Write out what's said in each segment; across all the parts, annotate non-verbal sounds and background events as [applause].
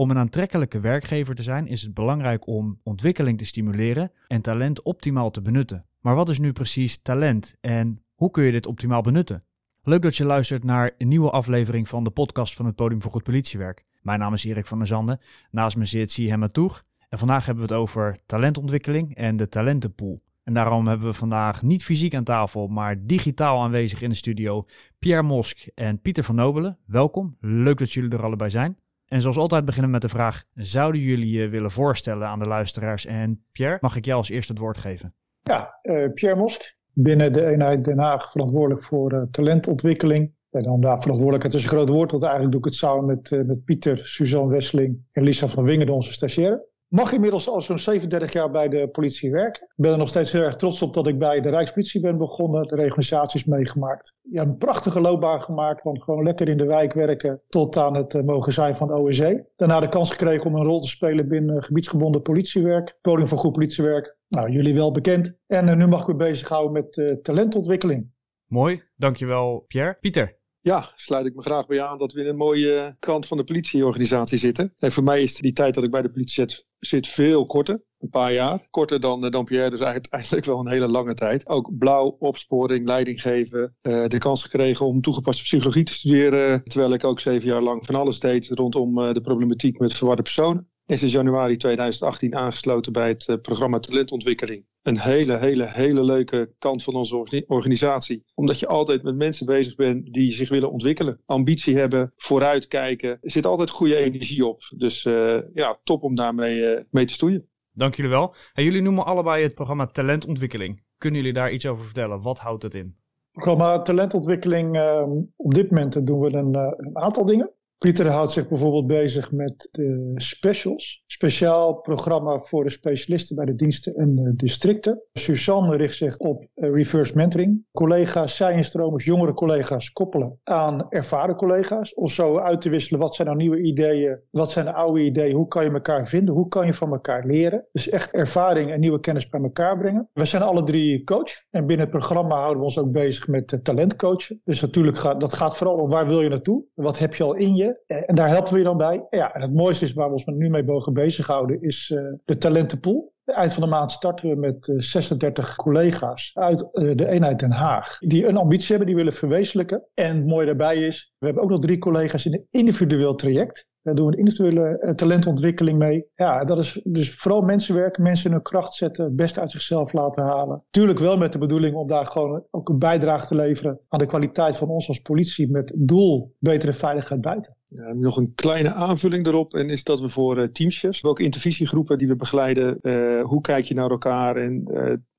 Om een aantrekkelijke werkgever te zijn is het belangrijk om ontwikkeling te stimuleren en talent optimaal te benutten. Maar wat is nu precies talent en hoe kun je dit optimaal benutten? Leuk dat je luistert naar een nieuwe aflevering van de podcast van het Podium voor Goed Politiewerk. Mijn naam is Erik van der Zanden, naast me zit Sihem Toeg en vandaag hebben we het over talentontwikkeling en de talentenpool. En daarom hebben we vandaag niet fysiek aan tafel, maar digitaal aanwezig in de studio Pierre Mosk en Pieter van Nobelen. Welkom, leuk dat jullie er allebei zijn. En zoals altijd beginnen we met de vraag: zouden jullie je willen voorstellen aan de luisteraars? En Pierre, mag ik jou als eerste het woord geven? Ja, uh, Pierre Mosk, binnen de eenheid Den Haag verantwoordelijk voor uh, talentontwikkeling. En dan daar verantwoordelijkheid is een groot woord, want eigenlijk doe ik het samen met, uh, met Pieter, Suzanne Wesseling en Lisa van Wingen, onze stagiaire mag inmiddels al zo'n 37 jaar bij de politie werken. Ik ben er nog steeds heel erg trots op dat ik bij de Rijkspolitie ben begonnen, de reorganisaties meegemaakt. Ja, een prachtige loopbaan gemaakt, van gewoon lekker in de wijk werken tot aan het uh, mogen zijn van OSE. Daarna de kans gekregen om een rol te spelen binnen gebiedsgebonden politiewerk, podium voor goed politiewerk. Nou, jullie wel bekend. En uh, nu mag ik me bezighouden met uh, talentontwikkeling. Mooi, dankjewel Pierre. Pieter, ja, sluit ik me graag bij aan dat we in een mooie kant van de politieorganisatie zitten. En voor mij is die tijd dat ik bij de politie zit, veel korter. Een paar jaar. Korter dan, eh, dan Pierre, dus eigenlijk, [laughs] wel een hele lange tijd. Ook blauw, opsporing, leiding geven. Uh, de kans gekregen om toegepaste psychologie te studeren. Terwijl ik ook zeven jaar lang van alles deed rondom uh, de problematiek met verwarde personen is in januari 2018 aangesloten bij het programma Talentontwikkeling een hele, hele, hele leuke kant van onze organisatie. Omdat je altijd met mensen bezig bent die zich willen ontwikkelen. Ambitie hebben, vooruitkijken. Er zit altijd goede energie op. Dus uh, ja, top om daarmee uh, mee te stoeien. Dank jullie wel. En jullie noemen allebei het programma Talentontwikkeling. Kunnen jullie daar iets over vertellen? Wat houdt het in? Het programma Talentontwikkeling, uh, op dit moment doen we een, een aantal dingen. Pieter houdt zich bijvoorbeeld bezig met de specials. Speciaal programma voor de specialisten bij de diensten en de districten. Suzanne richt zich op eh, reverse mentoring. Collega's, zij-instromers, jongere collega's koppelen aan ervaren collega's. Om zo uit te wisselen wat zijn nou nieuwe ideeën, wat zijn de oude ideeën, hoe kan je elkaar vinden, hoe kan je van elkaar leren. Dus echt ervaring en nieuwe kennis bij elkaar brengen. We zijn alle drie coach en binnen het programma houden we ons ook bezig met talentcoachen. Dus natuurlijk gaat dat gaat vooral om waar wil je naartoe, wat heb je al in je eh, en daar helpen we je dan bij. Ja, en het mooiste is waar we ons nu mee mogen bezighouden, is uh, de talentenpool. Eind van de maand starten we met 36 eh, collega's uit de eenheid Den Haag. Die een ambitie hebben, die willen verwezenlijken. En het mooie daarbij is, we hebben ook nog drie collega's in een individueel traject. Daar doen we individuele eh, talentontwikkeling mee. Ja, dat is dus vooral mensenwerk, mensen in hun kracht zetten, het beste uit zichzelf laten halen. Tuurlijk wel met de bedoeling om daar gewoon ook een bijdrage te leveren aan de kwaliteit van ons als politie met doel betere veiligheid buiten. Ja, nog een kleine aanvulling erop en is dat we voor uh, teamchefs, ook intervisiegroepen die we begeleiden, uh, hoe kijk je naar elkaar? En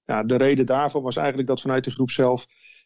ja, de reden daarvan was eigenlijk dat vanuit de groep zelf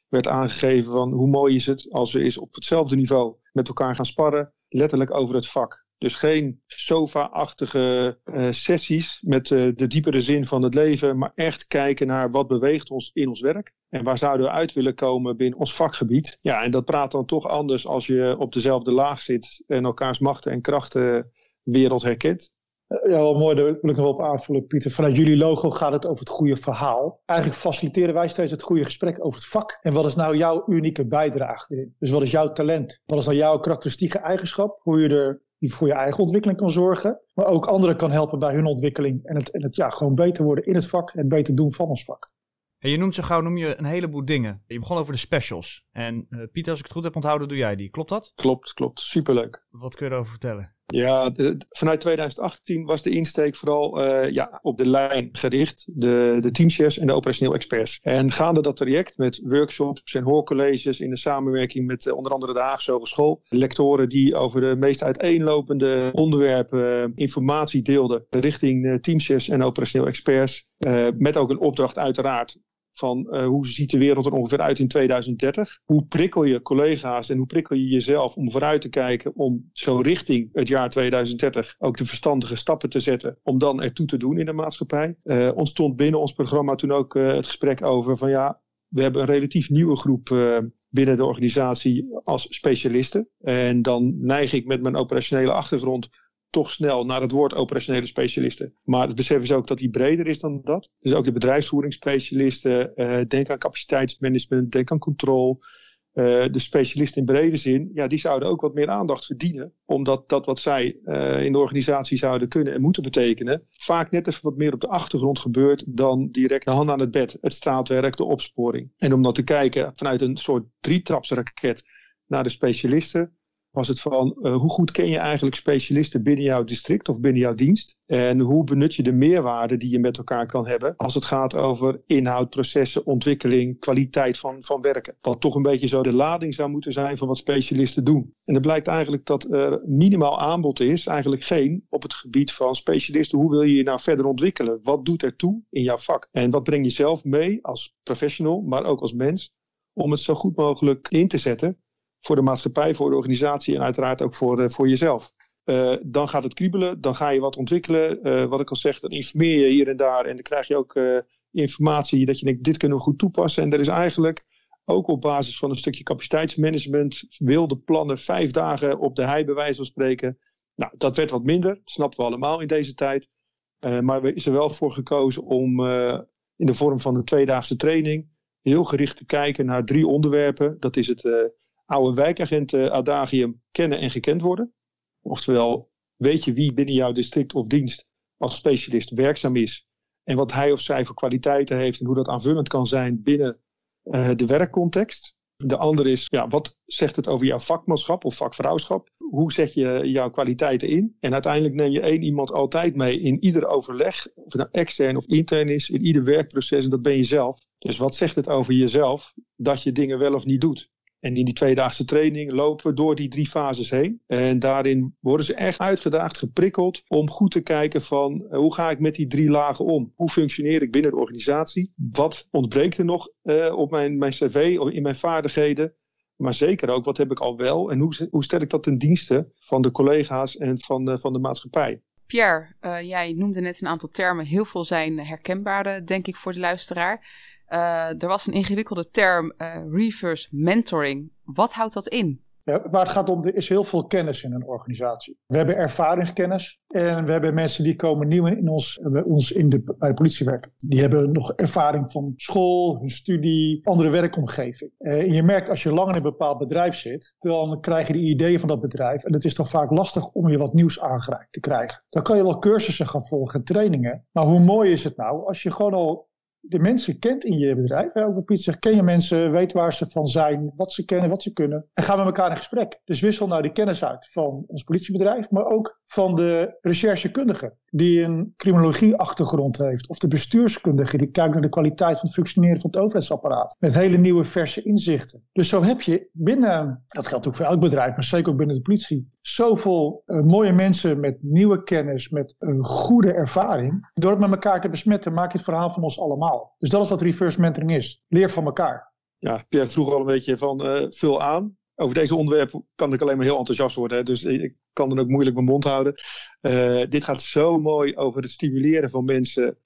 werd aangegeven van hoe mooi is het als we eens op hetzelfde niveau met elkaar gaan sparren, letterlijk over het vak. Dus geen sofa-achtige uh, sessies met uh, de diepere zin van het leven, maar echt kijken naar wat beweegt ons in ons werk en waar zouden we uit willen komen binnen ons vakgebied. Ja, en dat praat dan toch anders als je op dezelfde laag zit en elkaars machten en krachten wereld herkent. Ja, wel mooi, daar wil ik nog wel op aanvullen, Pieter. Vanuit jullie logo gaat het over het goede verhaal. Eigenlijk faciliteren wij steeds het goede gesprek over het vak. En wat is nou jouw unieke bijdrage erin? Dus wat is jouw talent? Wat is nou jouw karakteristieke eigenschap? Hoe je er voor je eigen ontwikkeling kan zorgen, maar ook anderen kan helpen bij hun ontwikkeling en het, en het ja, gewoon beter worden in het vak en beter doen van ons vak. En je noemt zo gauw noem je een heleboel dingen. Je begon over de specials. En uh, Pieter, als ik het goed heb onthouden, doe jij die. Klopt dat? Klopt, klopt. Superleuk. Wat kun je erover vertellen? Ja, vanuit 2018 was de insteek vooral uh, ja, op de lijn gericht. De, de teamchefs en de operationeel experts. En gaande dat traject met workshops en hoorcolleges in de samenwerking met uh, onder andere de Haagse Hogeschool. Lectoren die over de meest uiteenlopende onderwerpen informatie deelden richting teamchefs en operationeel experts. met ook een opdracht uiteraard van uh, hoe ziet de wereld er ongeveer uit in 2030? Hoe prikkel je collega's en hoe prikkel je jezelf om vooruit te kijken om zo richting het jaar 2030 ook de verstandige stappen te zetten om dan ertoe te doen in de maatschappij? Uh, ontstond binnen ons programma toen ook uh, het gesprek over van ja, we hebben een relatief nieuwe groep binnen de organisatie als specialisten. En dan neig ik met mijn operationele achtergrond toch snel naar het woord operationele specialisten. Maar het besef is ook dat die breder is dan dat. Dus ook de bedrijfsvoeringsspecialisten, uh, denk aan capaciteitsmanagement, denk aan controle. de specialisten in brede zin, ja, die zouden ook wat meer aandacht verdienen. Omdat dat wat zij in de organisatie zouden kunnen en moeten betekenen, vaak net even wat meer op de achtergrond gebeurt dan direct de hand aan het bed, het straatwerk, de opsporing. En om dan te kijken vanuit een soort drietrapsraket naar de specialisten, was het van uh, hoe goed ken je eigenlijk specialisten binnen jouw district of binnen jouw dienst? En hoe benut je de meerwaarde die je met elkaar kan hebben als het gaat over inhoud, processen, ontwikkeling, kwaliteit van, van werken. Wat toch een beetje zo de lading zou moeten zijn van wat specialisten doen. En het blijkt eigenlijk dat er minimaal aanbod is, eigenlijk geen, op het gebied van specialisten. Hoe wil je je nou verder ontwikkelen? Wat doet er toe in jouw vak? En wat breng je zelf mee als professional, maar ook als mens, om het zo goed mogelijk in te zetten? Voor de maatschappij, voor de organisatie en uiteraard ook voor, uh, voor jezelf. Uh, dan gaat het kriebelen, dan ga je wat ontwikkelen. Uh, wat ik al zeg, dan informeer je hier en daar en dan krijg je ook informatie dat je denkt, dit kunnen we goed toepassen. En er is eigenlijk ook op basis van een stukje capaciteitsmanagement, wilde plannen, vijf dagen op de hei bij wijze van spreken. Nou, dat werd wat minder, dat snappen we allemaal in deze tijd. maar er is er wel voor gekozen om in de vorm van een tweedaagse training heel gericht te kijken naar drie onderwerpen. Dat is het oude wijkagenten adagium kennen en gekend worden. Oftewel, weet je wie binnen jouw district of dienst als specialist werkzaam is en wat hij of zij voor kwaliteiten heeft en hoe dat aanvullend kan zijn binnen uh, de werkcontext. De andere is, ja, wat zegt het over jouw vakmanschap of vakvrouwschap? Hoe zet je jouw kwaliteiten in? En uiteindelijk neem je één iemand altijd mee in ieder overleg, of het nou extern of intern is, in ieder werkproces, en dat ben je zelf. Dus wat zegt het over jezelf dat je dingen wel of niet doet? En in die tweedaagse training lopen we door die drie fases heen. En daarin worden ze echt uitgedaagd, geprikkeld om goed te kijken van uh, hoe ga ik met die drie lagen om? Hoe functioneer ik binnen de organisatie? Wat ontbreekt er nog uh, op mijn, mijn cv, in mijn vaardigheden? Maar zeker ook, wat heb ik al wel? En hoe, hoe stel ik dat ten dienste van de collega's en van de, van de maatschappij? Pierre, jij noemde net een aantal termen. Heel veel zijn herkenbaar, denk ik, voor de luisteraar. Uh, er was een ingewikkelde term, uh, reverse mentoring. Wat houdt dat in? Ja, waar het gaat om, er is heel veel kennis in een organisatie. We hebben ervaringskennis en we hebben mensen die komen nieuw in ons, ons in de, bij politie werken. Die hebben nog ervaring van school, hun studie, andere werkomgeving. En je merkt als je lang in een bepaald bedrijf zit, dan krijg je de ideeën van dat bedrijf. En het is dan vaak lastig om je wat nieuws aangereikt te krijgen. Dan kan je wel cursussen gaan volgen en trainingen. Maar hoe mooi is het nou als je gewoon al de mensen kent in je bedrijf. Hè? Ook Piet zegt, ken je mensen, weet waar ze van zijn, wat ze kennen, wat ze kunnen. En gaan met elkaar in gesprek. Dus wissel nou die kennis uit van ons politiebedrijf, maar ook van de recherchekundige die een criminologie-achtergrond heeft. Of de bestuurskundige die kijkt naar de kwaliteit van het functioneren van het overheidsapparaat. Met hele nieuwe verse inzichten. Dus zo heb je binnen, dat geldt ook voor elk bedrijf, maar zeker ook binnen de politie, zoveel uh, mooie mensen met nieuwe kennis, met een goede ervaring. Door het met elkaar te besmetten, maak je het verhaal van ons allemaal. Dus dat is wat reverse mentoring is. Leer van elkaar. Ja, Pierre vroeg al een beetje van uh, vul aan. Over deze onderwerpen kan ik alleen maar heel enthousiast worden. Hè? Dus ik kan dan ook moeilijk mijn mond houden. Uh, dit gaat zo mooi over het stimuleren van mensen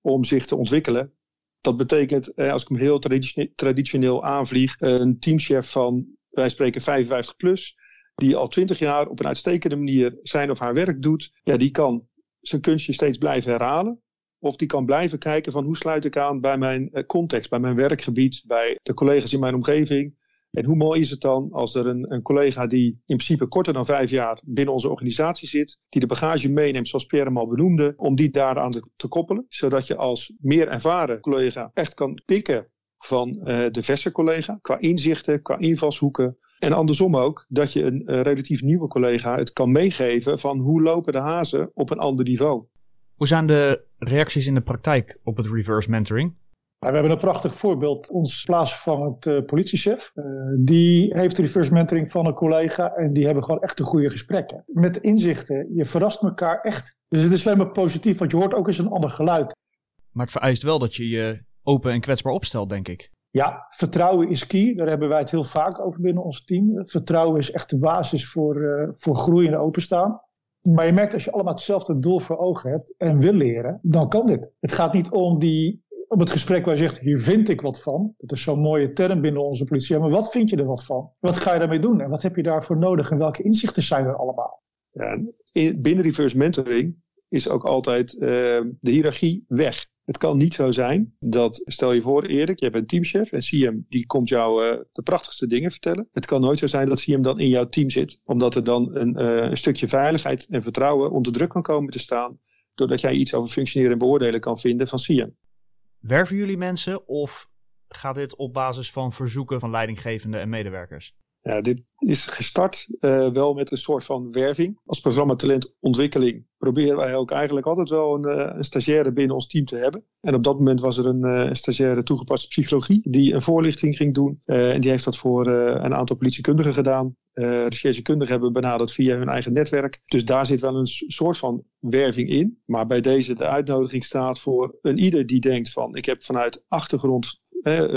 om zich te ontwikkelen. Dat betekent, als ik hem heel traditioneel aanvlieg, een teamchef van, wij spreken 55 plus, die al 20 jaar op een uitstekende manier zijn of haar werk doet, ja, die kan zijn kunstje steeds blijven herhalen. Of die kan blijven kijken van hoe sluit ik aan bij mijn eh, context, bij mijn werkgebied, bij de collega's in mijn omgeving. En hoe mooi is het dan als er een, een, collega die in principe korter dan vijf jaar binnen onze organisatie zit, die de bagage meeneemt, zoals Pierre hem al benoemde, om die daaraan te, te koppelen. Zodat je als meer ervaren collega echt kan pikken van uh, de verse collega, qua inzichten, qua invalshoeken. En andersom ook, dat je een relatief nieuwe collega het kan meegeven van hoe lopen de hazen op een ander niveau. Hoe zijn de reacties in de praktijk op het reverse mentoring? We hebben een prachtig voorbeeld. Ons plaatsvervangend uh, politiechef. Uh, die heeft reverse mentoring van een collega. En die hebben gewoon echt een goede gesprekken. Met inzichten. Je verrast elkaar echt. Dus het is alleen maar positief. Want je hoort ook eens een ander geluid. Maar het vereist wel dat je je open en kwetsbaar opstelt, denk ik. Ja, vertrouwen is key. Daar hebben wij het heel vaak over binnen ons team. Vertrouwen is echt de basis voor, uh, voor groei en openstaan. Maar je merkt als je allemaal hetzelfde doel voor ogen hebt en wil leren, dan kan dit. Het gaat niet om die op het gesprek waar je zegt, hier vind ik wat van. Dat is zo'n mooie term binnen onze politie. Maar wat vind je er wat van? Wat ga je daarmee doen? En wat heb je daarvoor nodig? En welke inzichten zijn er allemaal? Binnen reverse mentoring is ook altijd uh, de hiërarchie weg. Het kan niet zo zijn dat, stel je voor Erik, jij bent teamchef en CM die komt jou uh, de prachtigste dingen vertellen. Het kan nooit zo zijn dat CM dan in jouw team zit, omdat er dan een, uh, een stukje veiligheid en vertrouwen onder druk kan komen te staan, doordat jij iets over functioneren en beoordelen kan vinden van CM. Werven jullie mensen of gaat dit op basis van verzoeken van leidinggevenden en medewerkers? Ja, dit is gestart uh, wel met een soort van werving. Als programma talentontwikkeling proberen wij ook eigenlijk altijd wel een, uh, een, stagiaire binnen ons team te hebben. En op dat moment was er een uh, stagiaire toegepaste psychologie die een voorlichting ging doen. en die heeft dat voor een aantal politiekundigen gedaan. Recherchekundigen hebben benaderd via hun eigen netwerk. Dus daar zit wel een soort van werving in. Maar bij deze de uitnodiging staat voor een ieder die denkt van ik heb vanuit achtergrond,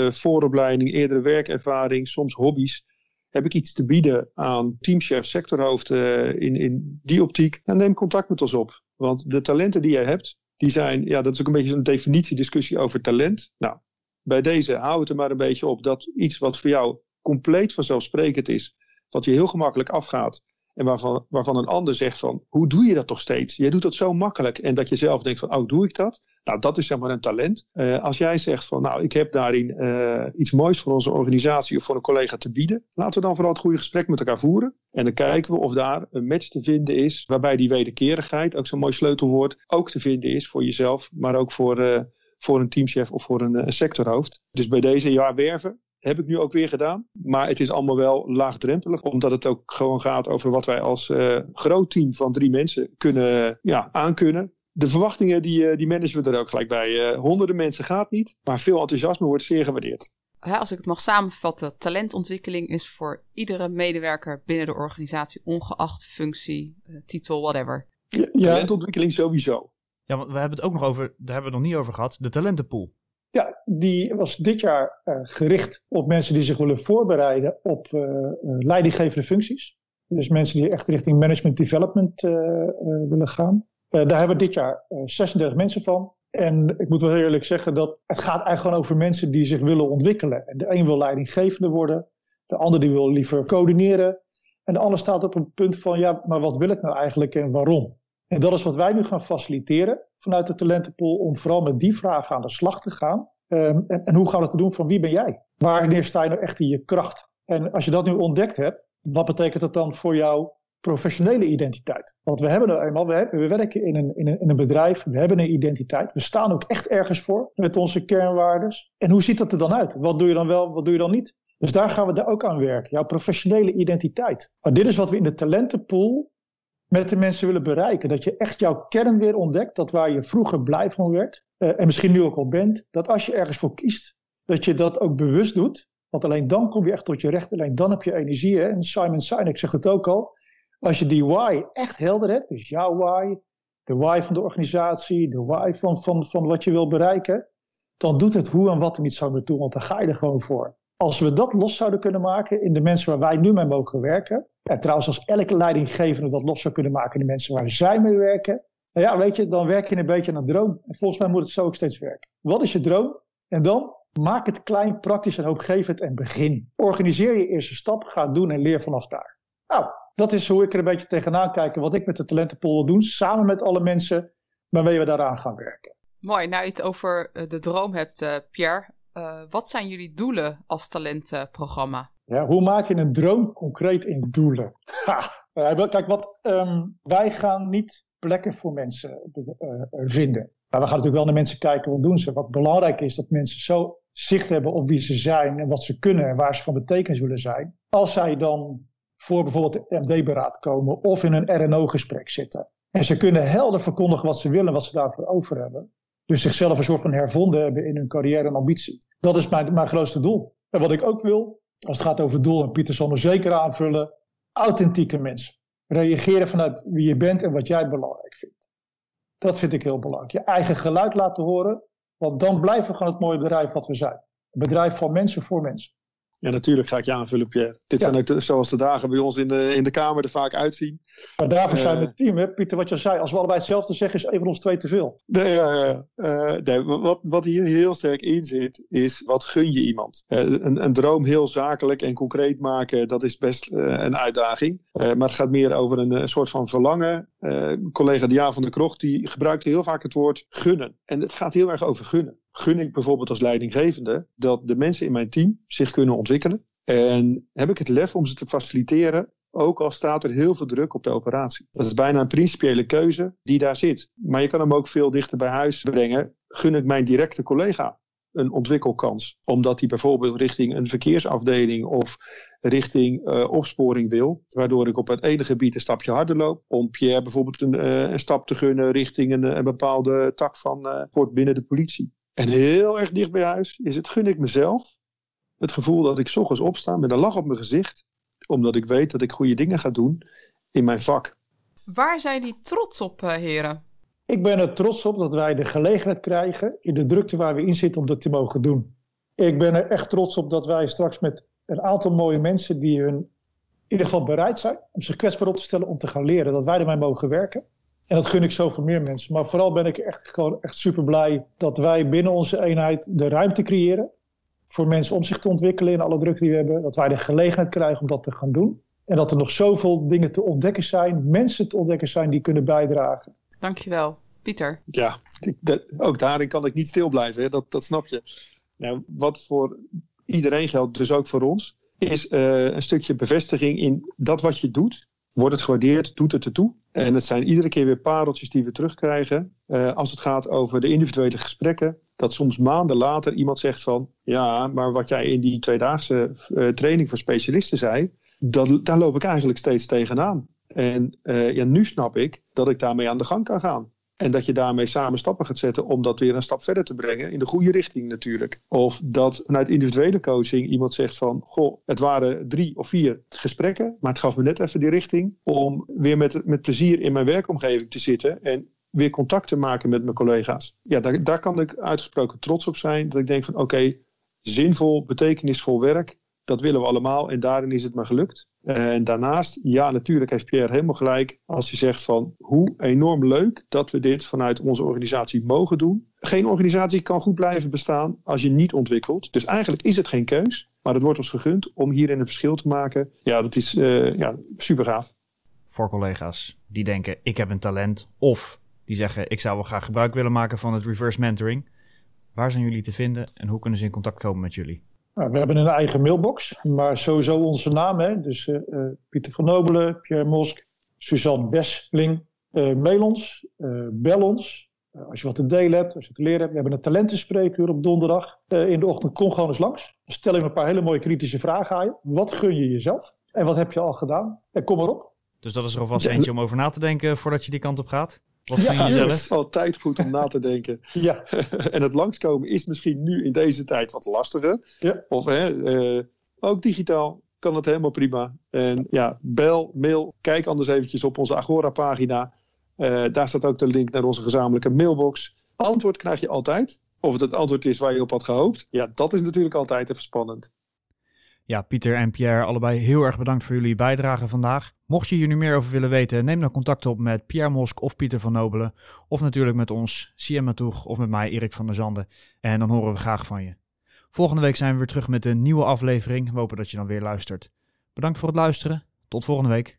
vooropleiding, eerdere werkervaring, soms hobby's heb ik iets te bieden aan teamchef, sectorhoofd uh, in, in die optiek, dan neem contact met ons op. Want de talenten die jij hebt, die zijn, ja, dat is ook een beetje een definitiediscussie over talent. Nou, bij deze hou het er maar een beetje op dat iets wat voor jou compleet vanzelfsprekend is, wat je heel gemakkelijk afgaat, en waarvan, waarvan een ander zegt van, hoe doe je dat toch steeds? Jij doet dat zo makkelijk. En dat je zelf denkt van, oh, doe ik dat? Nou, dat is zeg maar een talent. Uh, als jij zegt van, nou, ik heb daarin uh, iets moois voor onze organisatie of voor een collega te bieden. Laten we dan vooral het goede gesprek met elkaar voeren. En dan kijken we of daar een match te vinden is, waarbij die wederkerigheid, ook zo'n mooi sleutelwoord, ook te vinden is voor jezelf, maar ook voor... Uh, voor een teamchef of voor een sectorhoofd. Dus bij deze jaar werven, heb ik nu ook weer gedaan. Maar het is allemaal wel laagdrempelig, omdat het ook gewoon gaat over wat wij als uh, groot team van drie mensen kunnen ja, aankunnen. De verwachtingen die, uh, die managen we er ook gelijk bij. Uh, honderden mensen gaat niet, maar veel enthousiasme wordt zeer gewaardeerd. Ja, als ik het mag samenvatten, talentontwikkeling is voor iedere medewerker binnen de organisatie, ongeacht functie, titel, whatever. Ja, talentontwikkeling sowieso. Ja, want we hebben het ook nog over, daar hebben we het nog niet over gehad, de talentenpool. Ja, die was dit jaar uh, gericht op mensen die zich willen voorbereiden op uh, leidinggevende functies. Dus mensen die echt richting management development willen gaan. daar hebben we dit jaar 36 mensen van. En ik moet wel eerlijk zeggen dat het gaat eigenlijk gewoon over mensen die zich willen ontwikkelen. En de een wil leidinggevende worden, de ander die wil liever coördineren. En de ander staat op een punt van, ja, maar wat wil ik nou eigenlijk en waarom? En dat is wat wij nu gaan faciliteren vanuit de talentenpool, om vooral met die vragen aan de slag te gaan. Um, en, en, hoe gaan we het doen van wie ben jij? Wanneer sta je nou echt in je kracht? En als je dat nu ontdekt hebt, wat betekent dat dan voor jouw professionele identiteit? Want we hebben nou eenmaal, we, we werken in een, in, een, in een bedrijf, we hebben een identiteit. We staan ook echt ergens voor met onze kernwaardes. En hoe ziet dat er dan uit? Wat doe je dan wel, wat doe je dan niet? Dus daar gaan we daar ook aan werken, jouw professionele identiteit. Maar dit is wat we in de talentenpool met de mensen willen bereiken. Dat je echt jouw kern weer ontdekt, dat waar je vroeger blij van werd, uh, en misschien nu ook al bent, dat als je ergens voor kiest, dat je dat ook bewust doet. Want alleen dan kom je echt tot je recht, alleen dan heb je energie. En Simon Sinek zegt het ook al. Als je die why echt helder hebt, dus jouw why, de why van de organisatie, de why van, van, van wat je wil bereiken, dan doet het hoe en wat er niet zo meer toe, want dan ga je er gewoon voor. Als we dat los zouden kunnen maken in de mensen waar wij nu mee mogen werken, en trouwens als elke leidinggevende dat los zou kunnen maken in de mensen waar zij mee werken, nou ja, weet je, dan werk je een beetje aan droom. En volgens mij moet het zo ook steeds werken. Wat is je droom? En dan maak het klein, praktisch en hoopgevend en begin. Organiseer je eerste stap, ga het doen en leer vanaf daar. Nou, dat is hoe ik er een beetje tegenaan kijk wat ik met de talentenpool wil doen, samen met alle mensen waarmee we daaraan gaan werken. Mooi, nou je het over eh, de droom hebt, uh, Pierre. Uh, wat zijn jullie doelen als talentenprogramma? Ja, hoe maak je een droom concreet in doelen? Ha. Kijk, wat, um, wij gaan niet plekken voor mensen uh, vinden. Maar we gaan natuurlijk wel naar mensen kijken, wat doen ze? Wat belangrijk is, dat mensen zo zicht hebben op wie ze zijn en wat ze kunnen en waar ze van betekenis willen zijn. Als zij dan voor bijvoorbeeld het MD-beraad komen of in een RNO-gesprek zitten. En ze kunnen helder verkondigen wat ze willen, wat ze daarvoor over hebben. Dus zichzelf een soort van hervonden hebben in hun carrière en ambitie. Dat is mijn, mijn grootste doel. En wat ik ook wil, als het gaat over doel, en Pieter zal er zeker aanvullen, authentieke mensen. Reageren vanuit wie je bent en wat jij belangrijk vindt. Dat vind ik heel belangrijk. Je eigen geluid laten horen, want dan blijven we gewoon het mooie bedrijf wat we zijn. Een bedrijf van mensen voor mensen. Ja, natuurlijk ga ik je aanvullen, Pierre. Dit zijn ook zoals de dagen bij ons in de, in de Kamer er vaak uitzien. Maar daarvoor zijn we het team, hè? Pieter, wat je zei. Als we allebei hetzelfde zeggen, is een van ons twee te veel. Nee, uh, nee, wat, wat hier heel sterk in zit, is wat gun je iemand? een, een droom heel zakelijk en concreet maken, dat is best een uitdaging. maar het gaat meer over een, een soort van verlangen. collega Diaan van der Krocht, die gebruikt heel vaak het woord gunnen. En het gaat heel erg over gunnen gun ik bijvoorbeeld als leidinggevende dat de mensen in mijn team zich kunnen ontwikkelen. En heb ik het lef om ze te faciliteren, ook al staat er heel veel druk op de operatie. Dat is bijna een principiële keuze die daar zit. Maar je kan hem ook veel dichter bij huis brengen. Gun ik mijn directe collega een ontwikkelkans. Omdat hij bijvoorbeeld richting een verkeersafdeling of richting uh, opsporing wil. Waardoor ik op het ene gebied een stapje harder loop. Om Pierre bijvoorbeeld een, uh, een stap te gunnen richting een, een bepaalde tak van uh, binnen de politie. En heel erg dicht bij huis is het gun ik mezelf het gevoel dat ik ochtends opsta met een lach op mijn gezicht, omdat ik weet dat ik goede dingen ga doen in mijn vak. Waar zijn die trots op, uh, heren? Ik ben er trots op dat wij de gelegenheid krijgen in de drukte waar we in zitten om dat te mogen doen. Ik ben er echt trots op dat wij straks met een aantal mooie mensen die hun in ieder geval bereid zijn om zich kwetsbaar op te stellen om te gaan leren, dat wij ermee mogen werken. En dat gun ik zoveel meer mensen. Maar vooral ben ik echt, gewoon echt super blij dat wij binnen onze eenheid de ruimte creëren voor mensen om zich te ontwikkelen in alle druk die we hebben. Dat wij de gelegenheid krijgen om dat te gaan doen. En dat er nog zoveel dingen te ontdekken zijn, mensen te ontdekken zijn die kunnen bijdragen. Dankjewel. Pieter. Ja, ook daarin kan ik niet stil blijven, hè? Dat, dat snap je. Nou, wat voor iedereen geldt, dus ook voor ons, is uh, een stukje bevestiging in dat wat je doet. Wordt het gewaardeerd? Doet het ertoe? En het zijn iedere keer weer pareltjes die we terugkrijgen. Uh, als het gaat over de individuele gesprekken. Dat soms maanden later iemand zegt van... Ja, maar wat jij in die tweedaagse uh, training voor specialisten zei... Dat, daar loop ik eigenlijk steeds tegenaan. En uh, ja, nu snap ik dat ik daarmee aan de gang kan gaan. En dat je daarmee samen stappen gaat zetten om dat weer een stap verder te brengen. In de goede richting natuurlijk. Of dat vanuit individuele coaching iemand zegt van... Goh, het waren drie of vier gesprekken. Maar het gaf me net even die richting om weer met, met plezier in mijn werkomgeving te zitten. En weer contact te maken met mijn collega's. Ja, daar, daar kan ik uitgesproken trots op zijn. Dat ik denk van oké, zinvol, betekenisvol werk. Dat willen we allemaal en daarin is het me gelukt. En daarnaast, ja, natuurlijk heeft Pierre helemaal gelijk als hij zegt van hoe enorm leuk dat we dit vanuit onze organisatie mogen doen. Geen organisatie kan goed blijven bestaan als je niet ontwikkelt. Dus eigenlijk is het geen keus, maar het wordt ons gegund om hierin een verschil te maken. Ja, dat is uh, ja, super gaaf. Voor collega's die denken ik heb een talent of die zeggen ik zou wel graag gebruik willen maken van het reverse mentoring. Waar zijn jullie te vinden en hoe kunnen ze in contact komen met jullie? Nou, we hebben een eigen mailbox, maar sowieso onze naam. Hè? Dus uh, Pieter van Nobelen, Pierre Mosk, Suzanne Wesling. Uh, mail ons, bel ons. als je wat te delen hebt, als je te leren hebt. We hebben een talentenspreekuur op donderdag in de ochtend. Kom gewoon eens langs. Stel ik een paar hele mooie kritische vragen aan je. Wat gun je jezelf? En wat heb je al gedaan? En kom erop. Dus dat is er alvast eentje om over na te denken voordat je die kant op gaat? Wat ja, het is altijd goed om na te denken. [laughs] ja. [laughs] en het langskomen is misschien nu in deze tijd wat lastiger. Ja. Of hè, uh, ook digitaal kan het helemaal prima. En ja, bel, mail, kijk anders eventjes op onze Agora-pagina. Uh, daar staat ook de link naar onze gezamenlijke mailbox. Antwoord krijg je altijd. Of het het antwoord is waar je op had gehoopt. Ja, dat is natuurlijk altijd even spannend. Ja, Pieter en Pierre, allebei heel erg bedankt voor jullie bijdrage vandaag. Mocht je hier nu meer over willen weten, neem dan contact op met Pierre Mosk of Pieter van Nobelen. Of natuurlijk met ons, Siem Matoeg, of met mij, Erik van der Zanden. En dan horen we graag van je. Volgende week zijn we weer terug met een nieuwe aflevering. We hopen dat je dan weer luistert. Bedankt voor het luisteren. Tot volgende week.